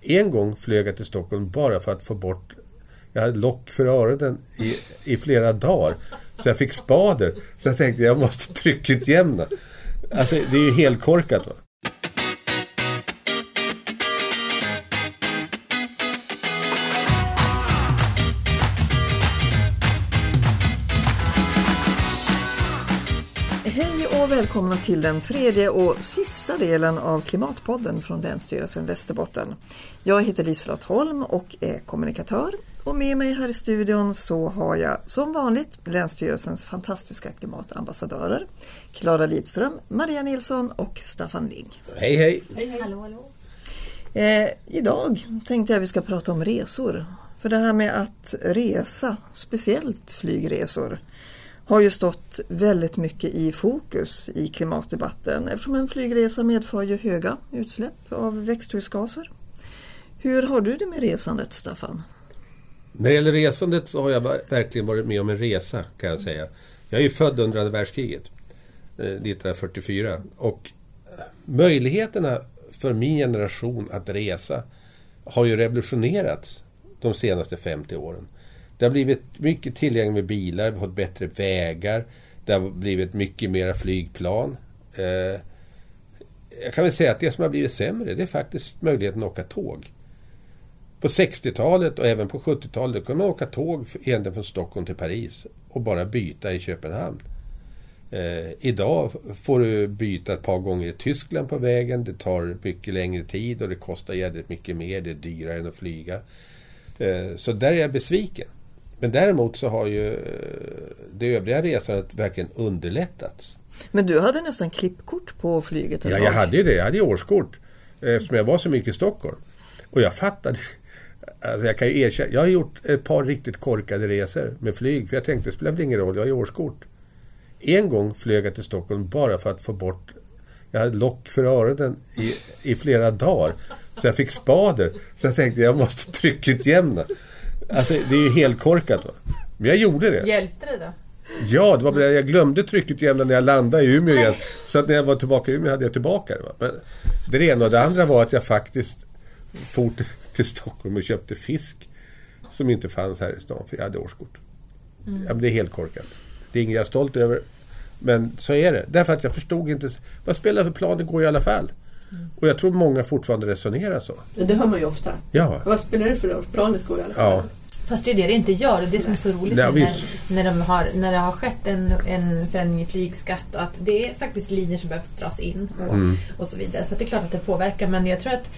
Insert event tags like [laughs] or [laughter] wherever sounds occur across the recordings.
En gång flög jag till Stockholm bara för att få bort jag hade lock för öronen i, i flera dagar. Så jag fick spader. Så jag tänkte jag måste tryckutjämna. Alltså det är ju helt korkat. Va? Välkomna till den tredje och sista delen av Klimatpodden från Länsstyrelsen Västerbotten. Jag heter Liselott Holm och är kommunikatör och med mig här i studion så har jag som vanligt Länsstyrelsens fantastiska klimatambassadörer Klara Lidström, Maria Nilsson och Staffan Ling. Hej hej! hej. Hallå, hallå. Eh, idag tänkte jag vi ska prata om resor. För det här med att resa, speciellt flygresor, har ju stått väldigt mycket i fokus i klimatdebatten eftersom en flygresa medför ju höga utsläpp av växthusgaser. Hur har du det med resandet, Staffan? När det gäller resandet så har jag verkligen varit med om en resa kan jag säga. Jag är ju född under andra världskriget, eh, 1944. Och möjligheterna för min generation att resa har ju revolutionerats de senaste 50 åren. Det har blivit mycket tillgängligt med bilar, vi har fått bättre vägar, det har blivit mycket mera flygplan. Eh, jag kan väl säga att det som har blivit sämre, det är faktiskt möjligheten att åka tåg. På 60-talet och även på 70-talet kunde man åka tåg egentligen från Stockholm till Paris och bara byta i Köpenhamn. Eh, idag får du byta ett par gånger i Tyskland på vägen. Det tar mycket längre tid och det kostar jävligt mycket mer. Det är dyrare än att flyga. Eh, så där är jag besviken. Men däremot så har ju det övriga resandet verkligen underlättats. Men du hade nästan klippkort på flyget ett Ja, jag hade ju det. Jag hade ju årskort. Eftersom jag var så mycket i Stockholm. Och jag fattade [laughs] Alltså jag kan ju erkänna, jag har gjort ett par riktigt korkade resor med flyg. För jag tänkte, det spelar väl ingen roll, jag har ju årskort. En gång flög jag till Stockholm bara för att få bort... Jag hade lock för öronen i, i flera dagar. Så jag fick spader. Så jag tänkte, jag måste tryckutjämna. Alltså det är ju helt korkat. Va? Men jag gjorde det. Hjälpte det då? Ja, det var bara, jag glömde tryckutjämna när jag landade i Umeå igen. Så att när jag var tillbaka i Umeå hade jag tillbaka det. Va? Men det ena och det andra var att jag faktiskt for till Stockholm och köpte fisk som inte fanns här i stan för jag hade årskort. Mm. Ja, det är helt korkat. Det är inget jag är stolt över. Men så är det. Därför att jag förstod inte. Vad spelar för plan? Det går i alla fall. Mm. Och jag tror många fortfarande resonerar så. Det hör man ju ofta. Ja. Vad spelar det för roll? Planet går i alla fall. Ja. Fast det är det det inte gör. Det är det som är så roligt ja, när, när, de har, när det har skett en, en förändring i flygskatt och att det är faktiskt linjer som behöver dras in och, mm. och så vidare. Så det är klart att det påverkar men jag tror att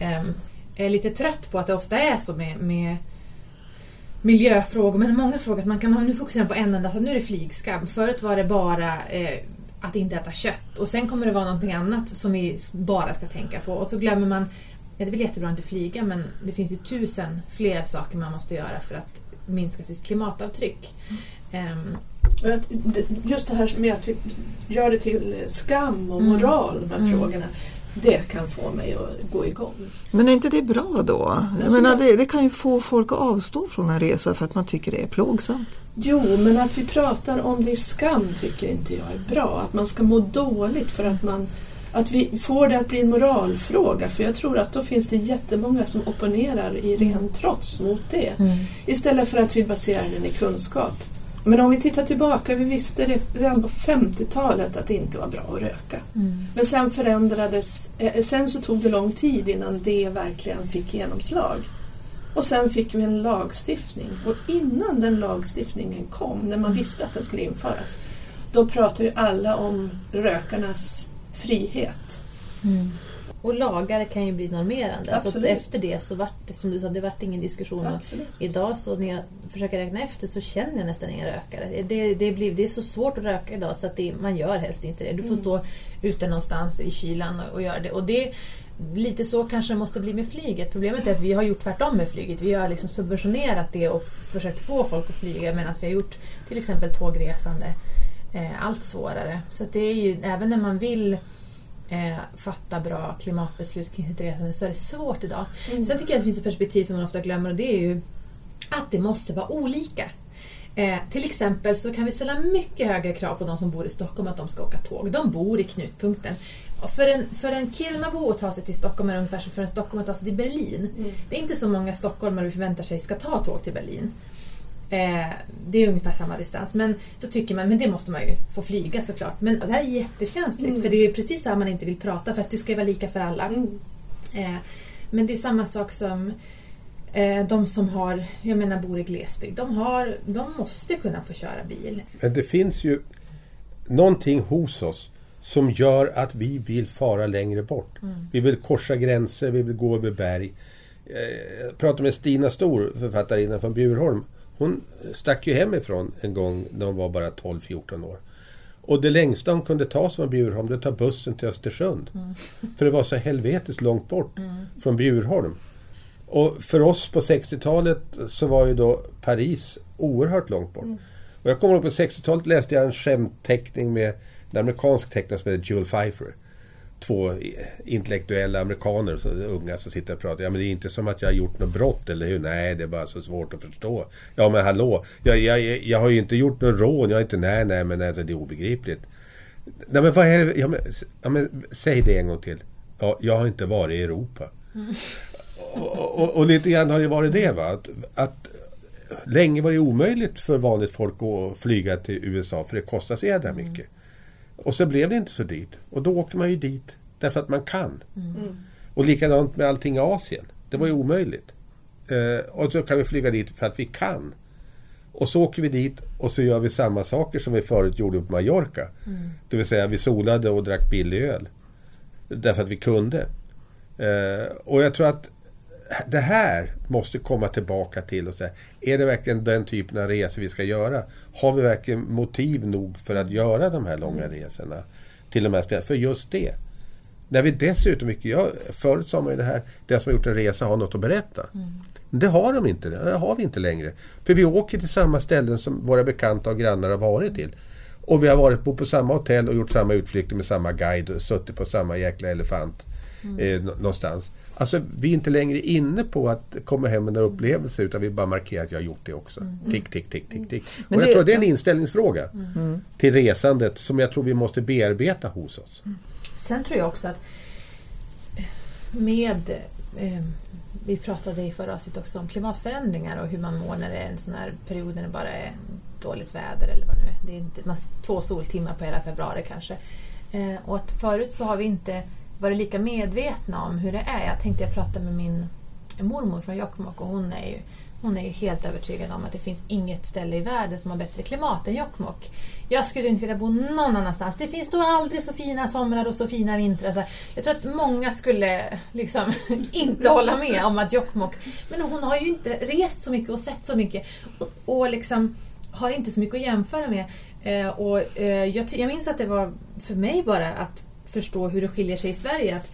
um, är lite trött på att det ofta är så med, med miljöfrågor, men många frågor att man kan nu fokusera på en enda, så nu är det flygskam. Förut var det bara eh, att inte äta kött och sen kommer det vara någonting annat som vi bara ska tänka på och så glömmer man, ja, det är väl jättebra att inte flyga men det finns ju tusen fler saker man måste göra för att minska sitt klimatavtryck. Mm. Um, Just det här med att vi gör det till skam och moral, mm. de här mm. frågorna det kan få mig att gå igång. Men är inte det bra då? Jag alltså, menar, det, det, kan ju få folk att avstå från en resa för att man tycker det är plågsamt. Jo, men att vi pratar om det i skam tycker inte jag är bra. Att man ska må dåligt för att man att vi får det att bli en moralfråga för jag tror att då finns det jättemånga som opponerar i ren trots mot det. Mm. Istället för att vi baserar den i kunskap. Men om vi tittar tillbaka, vi visste redan på 50-talet att det inte var bra att röka. Mm. Men sen förändrades, eh, sen så tog det lång tid innan det verkligen fick genomslag. Och sen fick vi en lagstiftning och innan den lagstiftningen kom, när man visste att den skulle införas, då pratade ju alla om rökarnas frihet. Mm. Och lagar kan ju bli normerande. Absolut. Så efter det så vart det, som du sa, det vart ingen diskussion. Idag så när jag försöker räkna efter så känner jag nästan inga rökare. Det, det, blir, det är så svårt att röka idag så att det, man gör helst inte det. Du får mm. stå ute någonstans i kylan och, och göra det. Och det Lite så kanske det måste bli med flyget. Problemet är att vi har gjort tvärtom med flyget. Vi har liksom subventionerat det och försökt få folk att flyga medan vi har gjort till exempel tågresande eh, allt svårare. Så det är ju, även när man vill eh, fatta bra klimatbeslut kring sitt resande så är det svårt idag. Mm. Sen tycker jag att det finns ett perspektiv som man ofta glömmer och det är ju att det måste vara olika. Eh, till exempel så kan vi ställa mycket högre krav på de som bor i Stockholm att de ska åka tåg. De bor i knutpunkten. För en, för en Kirunabo att ta sig till Stockholm är ungefär som för en Stockholm att ta sig till Berlin. Mm. Det är inte så många stockholmare vi förväntar sig ska ta tåg till Berlin. Eh, det är ungefär samma distans. Men då tycker man, men det måste man ju få flyga såklart. Men det här är jättekänsligt mm. för det är precis så här man inte vill prata fast det ska vara lika för alla. Mm. Eh, men det är samma sak som eh, de som har, jag menar bor i glesbygd. De, har, de måste kunna få köra bil. Men det finns ju någonting hos oss som gör att vi vill fara längre bort. Mm. Vi vill korsa gränser, vi vill gå över berg. Eh, jag pratade med Stina Stor, författarinnan från Bjurholm. Hon stack ju hemifrån en gång när hon var bara 12-14 år. Och det längsta hon kunde ta från Bjurholm, det var att ta bussen till Östersund. Mm. För det var så helvetiskt långt bort mm. från Bjurholm. Och för oss på 60-talet så var ju då Paris oerhört långt bort. Mm. Och jag kommer ihåg på 60-talet läste jag en skämtteckning med en amerikansk tecknare som heter Joel Pfeiffer. Två intellektuella amerikaner, så, unga, som sitter och pratar. Ja, men det är inte som att jag har gjort något brott, eller hur? Nej, det är bara så svårt att förstå. Ja, men hallå, jag, jag, jag har ju inte gjort något rån. Jag har inte... Nej, nej, men alltså, det är obegripligt. Nej, men vad är det? Ja, men, ja, men, säg det en gång till. Ja, jag har inte varit i Europa. Mm. Och, och, och, lite grann har det varit det, va? Att, att länge var det omöjligt för vanligt folk att flyga till USA, för det kostar så jädra mycket. Och så blev det inte så dyrt. Och då åker man ju dit därför att man kan. Mm. Och likadant med allting i Asien. Det var ju omöjligt. Eh, och så kan vi flyga dit för att vi kan. Och så åker vi dit och så gör vi samma saker som vi förut gjorde på Mallorca. Mm. Det vill säga vi solade och drack billig öl. Därför att vi kunde. Eh, och jag tror att det här måste komma tillbaka till och säga, är det verkligen den typen av resor vi ska göra? Har vi verkligen motiv nog för att göra de här långa resorna till de här ställena? För just det. När vi dessutom, jag, förut sa man ju det här, den som har gjort en resa har något att berätta. Mm. Men det har de inte, det har vi inte längre. För vi åker till samma ställen som våra bekanta och grannar har varit till. Och vi har varit på, på samma hotell och gjort samma utflykter med samma guide och suttit på samma jäkla elefant mm. eh, någonstans. Alltså vi är inte längre inne på att komma hem med några upplevelser utan vi bara markerar att jag har gjort det också. Mm. Tick, tick, tick, tick, tick. Men och jag det, tror det är en inställningsfråga mm. till resandet som jag tror vi måste bearbeta hos oss. Mm. Sen tror jag också att med eh, vi pratade i förra avsnittet också om klimatförändringar och hur man mår när det är en sån här period när det bara är dåligt väder eller vad nu är. Det är två soltimmar på hela februari kanske. Eh, och att förut så har vi inte varit lika medvetna om hur det är. Jag tänkte jag pratade med min mormor från Jokkmokk och hon är ju hon är ju helt övertygad om att det finns inget ställe i världen som har bättre klimat än Jokkmokk. Jag skulle inte vilja bo någon annanstans. Det finns då aldrig så fina somrar och så fina vintrar. Så jag tror att många skulle liksom [laughs] inte hålla med om att Jokkmokk... Men hon har ju inte rest så mycket och sett så mycket och, och liksom har inte så mycket att jämföra med. Eh, och, eh, jag, jag minns att det var för mig bara att förstå hur det skiljer sig i Sverige. Att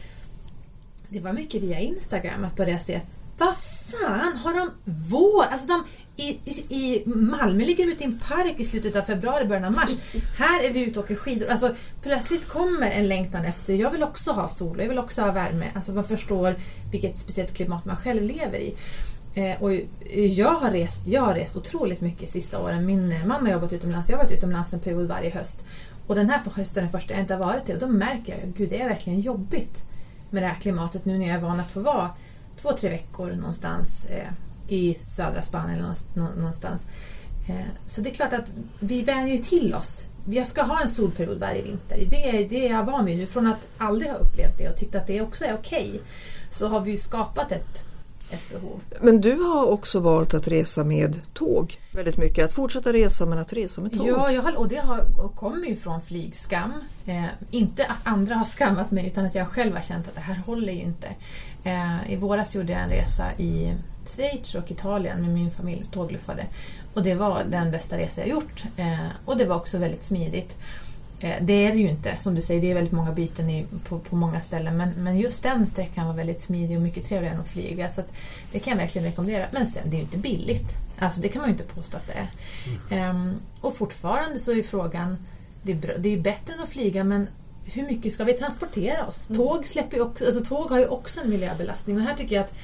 det var mycket via Instagram att börja se vad fan har de vår? Alltså de, i, i, I Malmö ligger de ute i en park i slutet av februari, början av mars. Här är vi ute och åker skidor. Alltså, plötsligt kommer en längtan efter, jag vill också ha sol, jag vill också ha värme. Alltså man förstår vilket speciellt klimat man själv lever i. Eh, och jag har rest, jag har rest otroligt mycket sista åren. Min man har jobbat utomlands, jag har varit utomlands en period varje höst. Och den här hösten är första jag inte har varit det och då märker jag att det är verkligen jobbigt med det här klimatet nu när jag är van att få vara två, tre veckor någonstans eh, i södra Spanien eller någonstans. Eh, så det är klart att vi vänjer ju till oss. Jag ska ha en solperiod varje vinter. Det är, det är jag van vid nu. Från att aldrig ha upplevt det och tyckt att det också är okej okay, så har vi ju skapat ett ett behov. Men du har också valt att resa med tåg väldigt mycket. Att fortsätta resa men att resa med tåg. Ja, jag har, och det har, kommer ju från flygskam. Eh, inte att andra har skammat mig utan att jag själv har känt att det här håller ju inte. Eh, I våras gjorde jag en resa i Schweiz och Italien med min familj, tågluffade. Och det var den bästa resa jag gjort. Eh, och det var också väldigt smidigt. Eh, det är det ju inte, som du säger, det är väldigt många byten i, på, på många ställen. Men, men just den sträckan var väldigt smidig och mycket trevligare än att flyga. Så att det kan jag verkligen rekommendera. Men sen, det är ju inte billigt. Alltså det kan man ju inte påstå att det är. Mm. Um, och fortfarande så är frågan, det är, bra, det är bättre än att flyga men hur mycket ska vi transportera oss? Mm. Tåg, släpper också, alltså tåg har ju också en miljöbelastning och här tycker jag att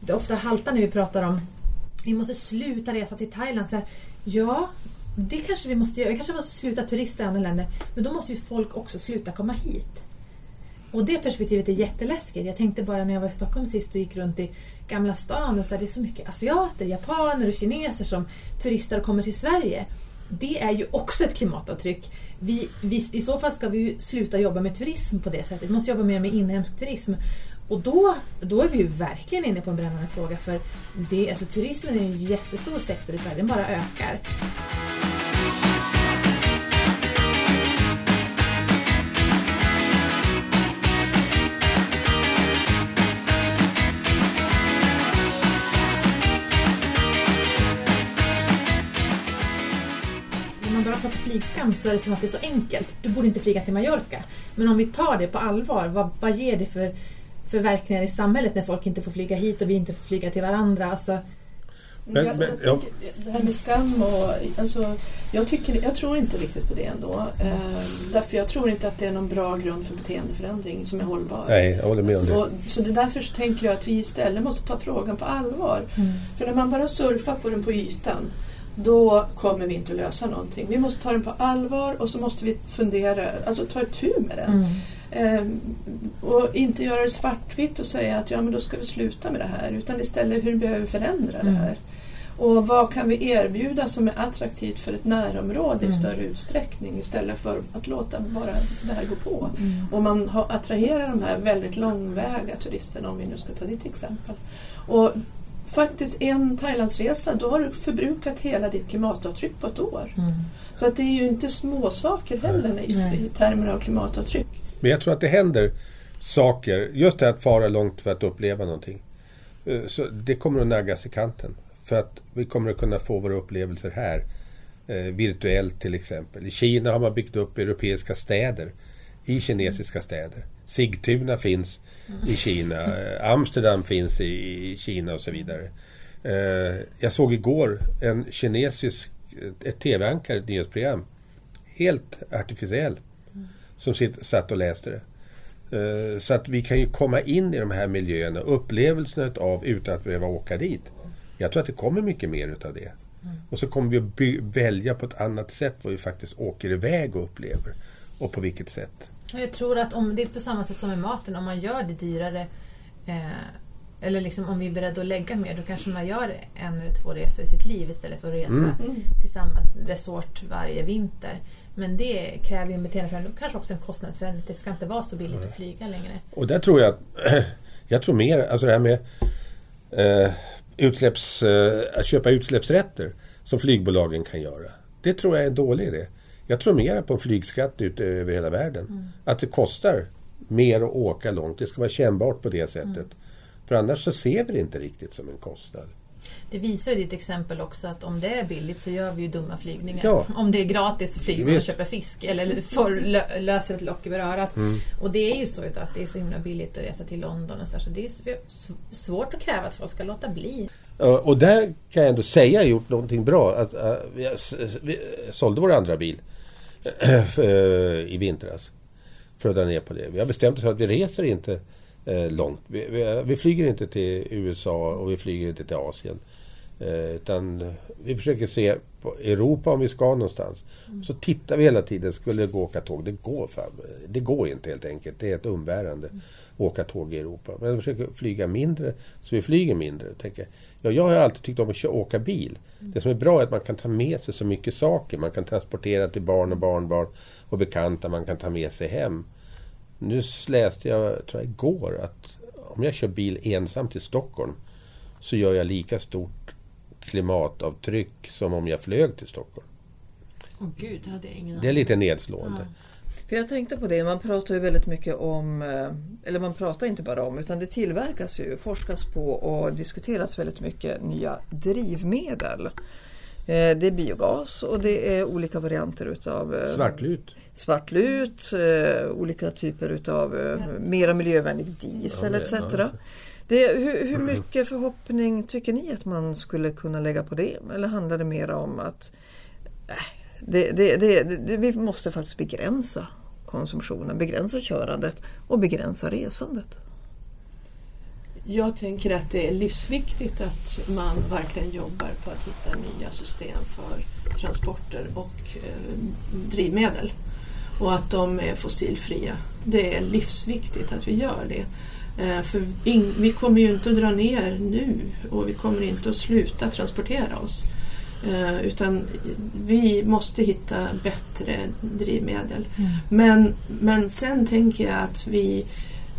det ofta haltar när vi pratar om vi måste sluta resa till Thailand. Så här, ja, det kanske vi måste göra. Vi kanske måste sluta turista i andra länder. Men då måste ju folk också sluta komma hit. Och det perspektivet är jätteläskigt. Jag tänkte bara när jag var i Stockholm sist och gick runt i Gamla stan och så här, det är så mycket asiater, japaner och kineser som turistar och kommer till Sverige. Det är ju också ett klimatavtryck. Vi, vi, I så fall ska vi ju sluta jobba med turism på det sättet. Vi måste jobba mer med inhemsk turism. Och då, då är vi ju verkligen inne på en brännande fråga för det, alltså, turismen är en jättestor sektor i Sverige, den bara ökar. Flygskam så är det som att det är så enkelt. Du borde inte flyga till Mallorca. Men om vi tar det på allvar, vad, vad ger det för, för verkningar i samhället när folk inte får flyga hit och vi inte får flyga till varandra? Alltså, men, jag, men, jag tänker, det här med skam och... Alltså, jag, tycker, jag tror inte riktigt på det ändå. Eh, därför jag tror inte att det är någon bra grund för beteendeförändring som är hållbar. Nej, jag håller med om det. Och, så det är därför så tänker jag att vi istället måste ta frågan på allvar. Mm. För när man bara surfar på den på ytan då kommer vi inte att lösa någonting. Vi måste ta den på allvar och så måste vi fundera, alltså ta itu med den. Mm. Ehm, och inte göra det svartvitt och säga att ja, men då ska vi sluta med det här utan istället hur behöver vi förändra mm. det här. Och vad kan vi erbjuda som är attraktivt för ett närområde mm. i större utsträckning istället för att låta bara det här gå på. Mm. Och man attraherar de här väldigt långväga turisterna om vi nu ska ta ditt exempel. Och faktiskt en Thailandsresa, då har du förbrukat hela ditt klimatavtryck på ett år. Mm. Så att det är ju inte småsaker heller i, i termer av klimatavtryck. Men jag tror att det händer saker, just det att fara långt för att uppleva någonting. Eh, så det kommer att naggas i kanten. För att vi kommer att kunna få våra upplevelser här. Eh, virtuellt till exempel. I Kina har man byggt upp europeiska städer i kinesiska städer. Sigtuna finns i Kina, eh, Amsterdam finns i Kina och så vidare. Eh, jag såg igår en kinesisk, eh, ett tv-ankare, ett nyhetsprogram, helt artificiell, som satt och läste det. Så att vi kan ju komma in i de här miljöerna, upplevelserna av utan att behöva åka dit. Jag tror att det kommer mycket mer utav det. Och så kommer vi att välja på ett annat sätt vad vi faktiskt åker iväg och upplever. Och på vilket sätt. Jag tror att om det är på samma sätt som med maten, om man gör det dyrare eh, eller liksom om vi är beredda att lägga mer, då kanske man gör en eller två resor i sitt liv istället för att resa mm. mm. till samma resort varje vinter. Men det kräver ju en beteendeförändring och kanske också en kostnadsförändring. Det ska inte vara så billigt mm. att flyga längre. Och där tror jag att, [clears throat] jag tror mer, alltså det här med eh, utsläpps, eh, att köpa utsläppsrätter som flygbolagen kan göra. Det tror jag är en dålig idé. Jag tror mer på en flygskatt ut över hela världen. Mm. Att det kostar mer att åka långt. Det ska vara kännbart på det sättet. Mm. För annars så ser vi det inte riktigt som en kostnad. Det visar ju ditt exempel också att om det är billigt så gör vi ju dumma flygningar. Ja. [laughs] Om det är gratis så flyger man och köper fisk eller får, löser ett lock över örat. Mm. Och det är ju så att det är så himla billigt att resa till London och så, här, så det är svårt att kräva att folk ska låta bli. Och där kan jag ändå säga att jag gjort någonting bra. Att, vi, vi sålde vår andra bil [clears throat] Eh, i vintras. För att dra ner på det. Vi har bestämt oss för att vi reser inte eh, långt. Vi, vi, vi, flyger inte till USA och vi flyger inte till Asien. Eh, utan vi försöker se på Europa om vi ska någonstans. Mm. Så tittar vi hela tiden. Skulle det gå att åka tåg? Det går, fan, det går inte helt enkelt. Det är ett umbärande mm. att åka tåg i Europa. Men vi försöker flyga mindre, så vi flyger mindre. Tänker, ja, jag har alltid tyckt om att åka bil. Mm. Det som är bra är att man kan ta med sig så mycket saker. Man kan transportera till barn och barnbarn och bekanta. Man kan ta med sig hem. Nu läste jag, tror jag igår, att om jag kör bil ensam till Stockholm så gör jag lika stort klimatavtryck som om jag flög till Stockholm. Oh, Gud, det hade jag ingen Det är lite nedslående. Ja. För jag tänkte på det, man pratar ju väldigt mycket om, eh, eller man pratar inte bara om, utan det tillverkas ju, forskas på och diskuteras väldigt mycket nya drivmedel. Eh, det är biogas och det är olika varianter utav eh, Svartlut. Svartlut, olika typer utav mera miljövänlig diesel ja, etc. Ja. Det, hur, hur mycket förhoppning tycker ni att man skulle kunna lägga på det? Eller handlar det mer om att äh, det, det, det, vi måste faktiskt begränsa konsumtionen, begränsa körandet och begränsa resandet? Jag tänker att det är livsviktigt att man verkligen jobbar på att hitta nya system för transporter och eh, drivmedel och att de är fossilfria. Det är livsviktigt att vi gör det. Eh, för vi kommer ju inte att dra ner nu och vi kommer inte att sluta transportera oss. Eh, utan vi måste hitta bättre drivmedel. Mm. Men, men sen tänker jag att vi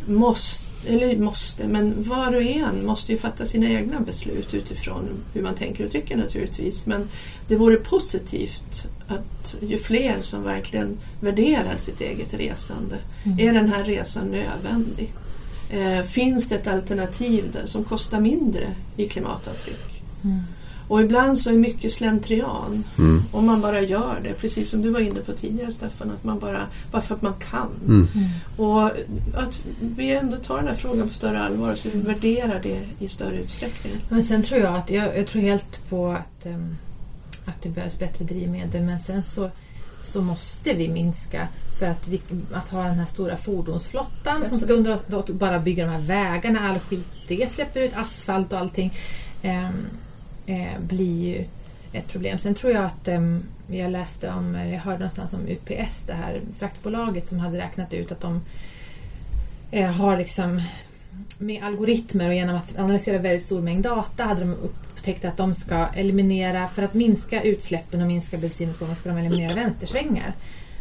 måste, eller måste, men var och en måste ju fatta sina egna beslut utifrån hur man tänker och tycker naturligtvis. Men det vore positivt att ju fler som verkligen värderar sitt eget resande. Mm. Är den här resan nödvändig? Eh, finns det ett alternativ där som kostar mindre i klimatavtryck? Mm. Och ibland så är mycket slentrian. Mm. Och man bara gör det, precis som du var inne på tidigare Staffan, att man bara, bara för att man kan. Mm. mm. Och att vi ändå tar den här frågan på större allvar så vi värderar det i större utsträckning. Men sen tror jag att, jag, jag tror helt på att, um, att det behövs bättre drivmedel men sen så så måste vi minska för att, vi, att ha den här stora fordonsflottan som ska undra, bara bygga de här vägarna, all skit det släpper ut asfalt och allting. Um, eh, blir ju ett problem. Sen tror jag att eh, jag läste om, jag hörde någonstans om UPS, det här fraktbolaget som hade räknat ut att de eh, har liksom med algoritmer och genom att analysera väldigt stor mängd data hade de upptäckt att de ska eliminera, för att minska utsläppen och minska bensinåtgången ska de eliminera vänstersvängar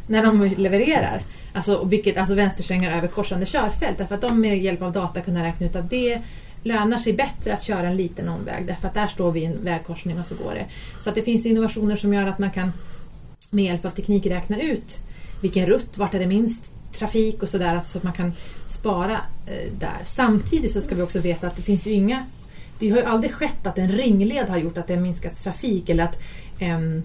när de levererar. Alltså, vilket, alltså vänstersvängar över korsande körfält. Därför att de med hjälp av data kunde räkna ut att det lönar sig bättre att köra en liten omväg därför att där står vi i en vägkorsning och så går det. Så att det finns innovationer som gör att man kan med hjälp av teknik räkna ut vilken rutt, vart är det minst trafik och sådär alltså så att man kan spara eh, där. Samtidigt så ska vi också veta att det finns ju inga det har ju aldrig skett att en ringled har gjort att det har minskat trafik eller att um,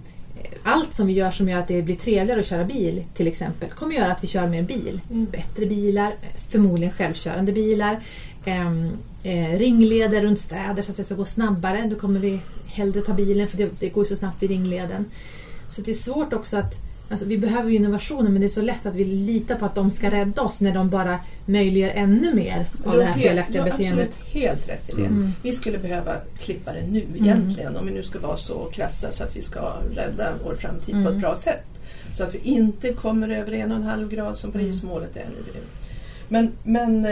allt som vi gör som gör att det blir trevligare att köra bil till exempel kommer göra att vi kör mer bil. Mm. Bättre bilar, förmodligen självkörande bilar, um, eh, ringleder runt städer så att det ska gå snabbare. Då kommer vi hellre ta bilen för det, det går så snabbt vid ringleden. Så det är svårt också att Alltså, vi behöver ju innovationer men det är så lätt att vi litar på att de ska rädda oss när de bara möjliggör ännu mer av det här felaktiga helt, beteendet. Absolut helt rätt i det. Mm. Vi skulle behöva klippa det nu mm. egentligen om vi nu ska vara så krassa så att vi ska rädda vår framtid mm. på ett mm. bra sätt. Så att vi inte kommer över en och en halv grad som mm. Parismålet är nu. Men, men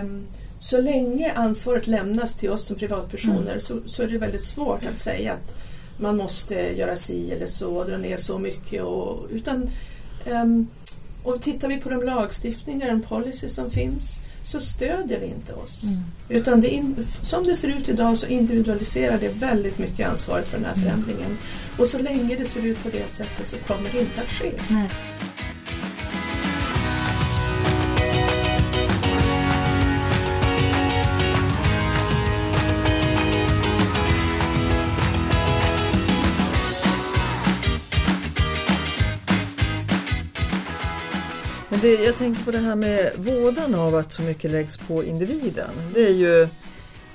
um, så länge ansvaret lämnas till oss som privatpersoner mm. så, så, är det väldigt svårt att säga att man måste göra si eller så, dra ner så mycket. Och, utan, um, och tittar vi på de lagstiftningar, och policy som finns så stödjer det inte oss. Mm. Utan det in, som det ser ut idag så individualiserar det väldigt mycket ansvaret för den här mm. förändringen. Och så länge det ser ut på det sättet så kommer det inte att ske. Nej. Det, jag tänkte på det här med vådan av att så mycket läggs på individen. Det är ju,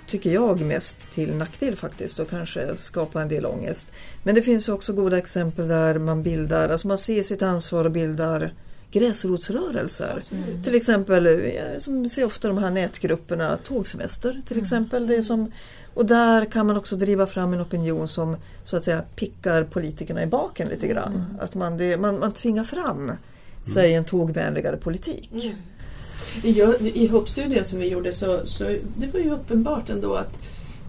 tycker jag, mest till nackdel faktiskt och kanske skapar en del ångest. Men det finns också goda exempel där man bildar, alltså man ser sitt ansvar och bildar gräsrotsrörelser. Mm. Till exempel, som ser ofta de här nätgrupperna, tågsemester till mm. exempel. Det som, och där kan man också driva fram en opinion som så att säga pickar politikerna i baken lite grann. Mm. Att man, det, man, man tvingar fram säg en tågvänligare politik. Mm. I, I hoppstudien som vi gjorde så, så det var ju uppenbart ändå att,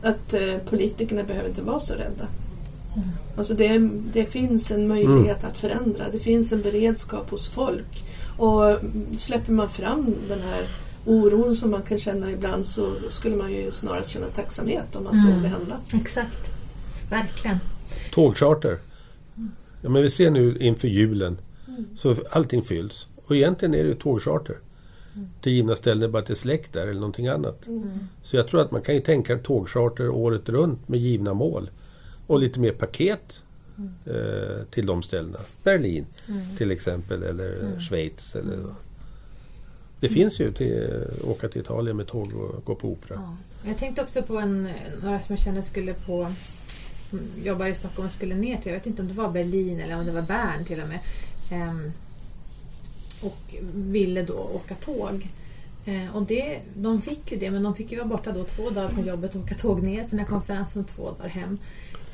att eh, politikerna behöver inte vara så rädda. Mm. Alltså det, det finns en möjlighet mm. att förändra. Det finns en beredskap hos folk. Och släpper man fram den här oron som man kan känna ibland så skulle man ju snarast känna tacksamhet om man mm. såg det hända. Exakt, verkligen. Tågcharter. Ja, men vi ser nu inför julen så allting fylls. Och egentligen är det ju tågcharter. Mm. Till givna ställen, bara att det är släkt där eller någonting annat. Mm. Så jag tror att man kan ju tänka tågcharter året runt med givna mål. Och lite mer paket mm. eh, till de ställena. Berlin mm. till exempel eller mm. Schweiz. Eller. Det finns ju till att åka till Italien med tåg och gå på opera. Ja. Jag tänkte också på en, några som jag kände skulle på jobbar i Stockholm och skulle ner till, jag vet inte om det var Berlin eller om det var Bern till och med. Ehm, och ville då åka tåg. Eh, och det, de fick ju det, men de fick ju vara borta då två dagar från jobbet och åka tåg ner på den här konferensen och två dagar hem.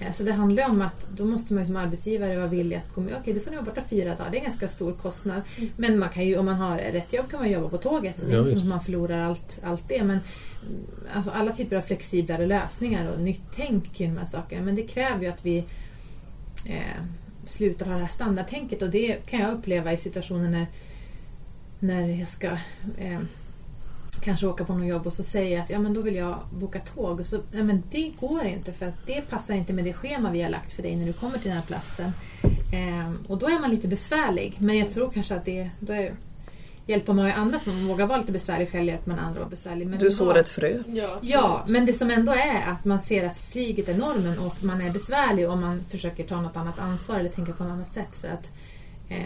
Eh, så det handlar om att då måste man som arbetsgivare vara villig att gå med. Okej, då får ni vara borta fyra dagar. Det är en ganska stor kostnad. Mm. Men man kan ju, om man har rätt jobb kan man jobba på tåget. Så det är inte som att man förlorar allt, allt det. Men mm, alltså alla typer av flexiblare lösningar och nytt tänk i de här sakerna. Men det kräver ju att vi eh, slutar ha det här standardtänket. Och det kan jag uppleva i situationer när, när jag ska eh, kanske åka på något jobb och så säger jag att ja, men då vill jag boka tåg. Och så, nej, men det går inte för att det passar inte med det schema vi har lagt för dig när du kommer till den här platsen. Eh, och då är man lite besvärlig. Men jag tror kanske att det då är, hjälper man ju andra att man vågar vara lite besvärlig själv hjälper man andra att vara besvärlig. Men du sår ett frö. Ja, ja, men det som ändå är att man ser att flyget är normen och man är besvärlig och man försöker ta något annat ansvar eller tänka på något annat sätt för att eh,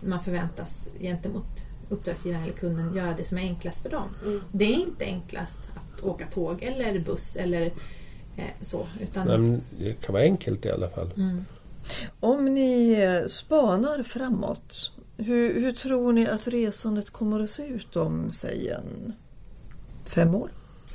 man förväntas gentemot uppdragsgivaren eller kunden göra det som är enklast för dem. Mm. Det är inte enklast att åka tåg eller buss eller eh, så. Utan... Men det kan vara enkelt i alla fall. Mm. Om ni spanar framåt, hur, hur, tror ni att resandet kommer att se ut om, säg en fem år?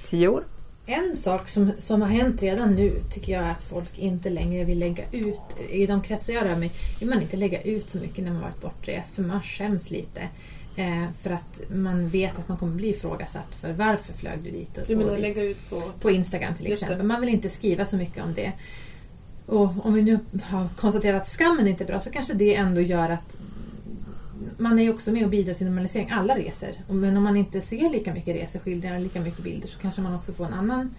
Tio år? En sak som, som har hänt redan nu tycker jag är att folk inte längre vill lägga ut, i de kretsar jag rör mig, vill man inte lägga ut så mycket när man varit bortrest för man skäms lite. Eh, för att man vet att man kommer bli ifrågasatt för varför flög du dit? Och, du menar lägga ut på... På Instagram till exempel. Man vill inte skriva så mycket om det. Och om vi nu har konstaterat att skammen inte är bra så kanske det ändå gör att man är också med och bidrar till normalisering. Alla reser. Men om man inte ser lika mycket reseskildringar och lika mycket bilder så kanske man också får en annan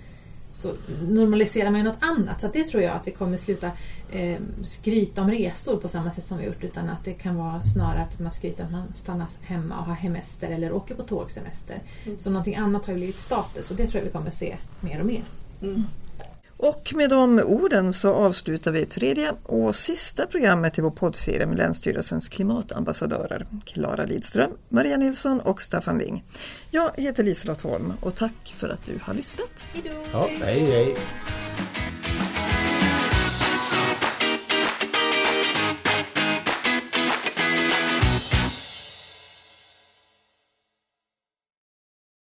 så normaliserar man ju något annat. Så det tror jag att vi kommer sluta eh, skryta om resor på samma sätt som vi gjort utan att det kan vara snarare att man skryter om att man stannar hemma och har hemester eller åker på tågsemester. Mm. Så någonting annat har ju blivit status och det tror jag vi kommer se mer och mer. Mm. Och med de orden så avslutar vi tredje och sista programmet i vår poddserie med Länsstyrelsens klimatambassadörer Klara Lidström, Maria Nilsson och Staffan Ling. Jag heter Liselott Holm och tack för att du har lyssnat. Hejdå. Ja, hej hej!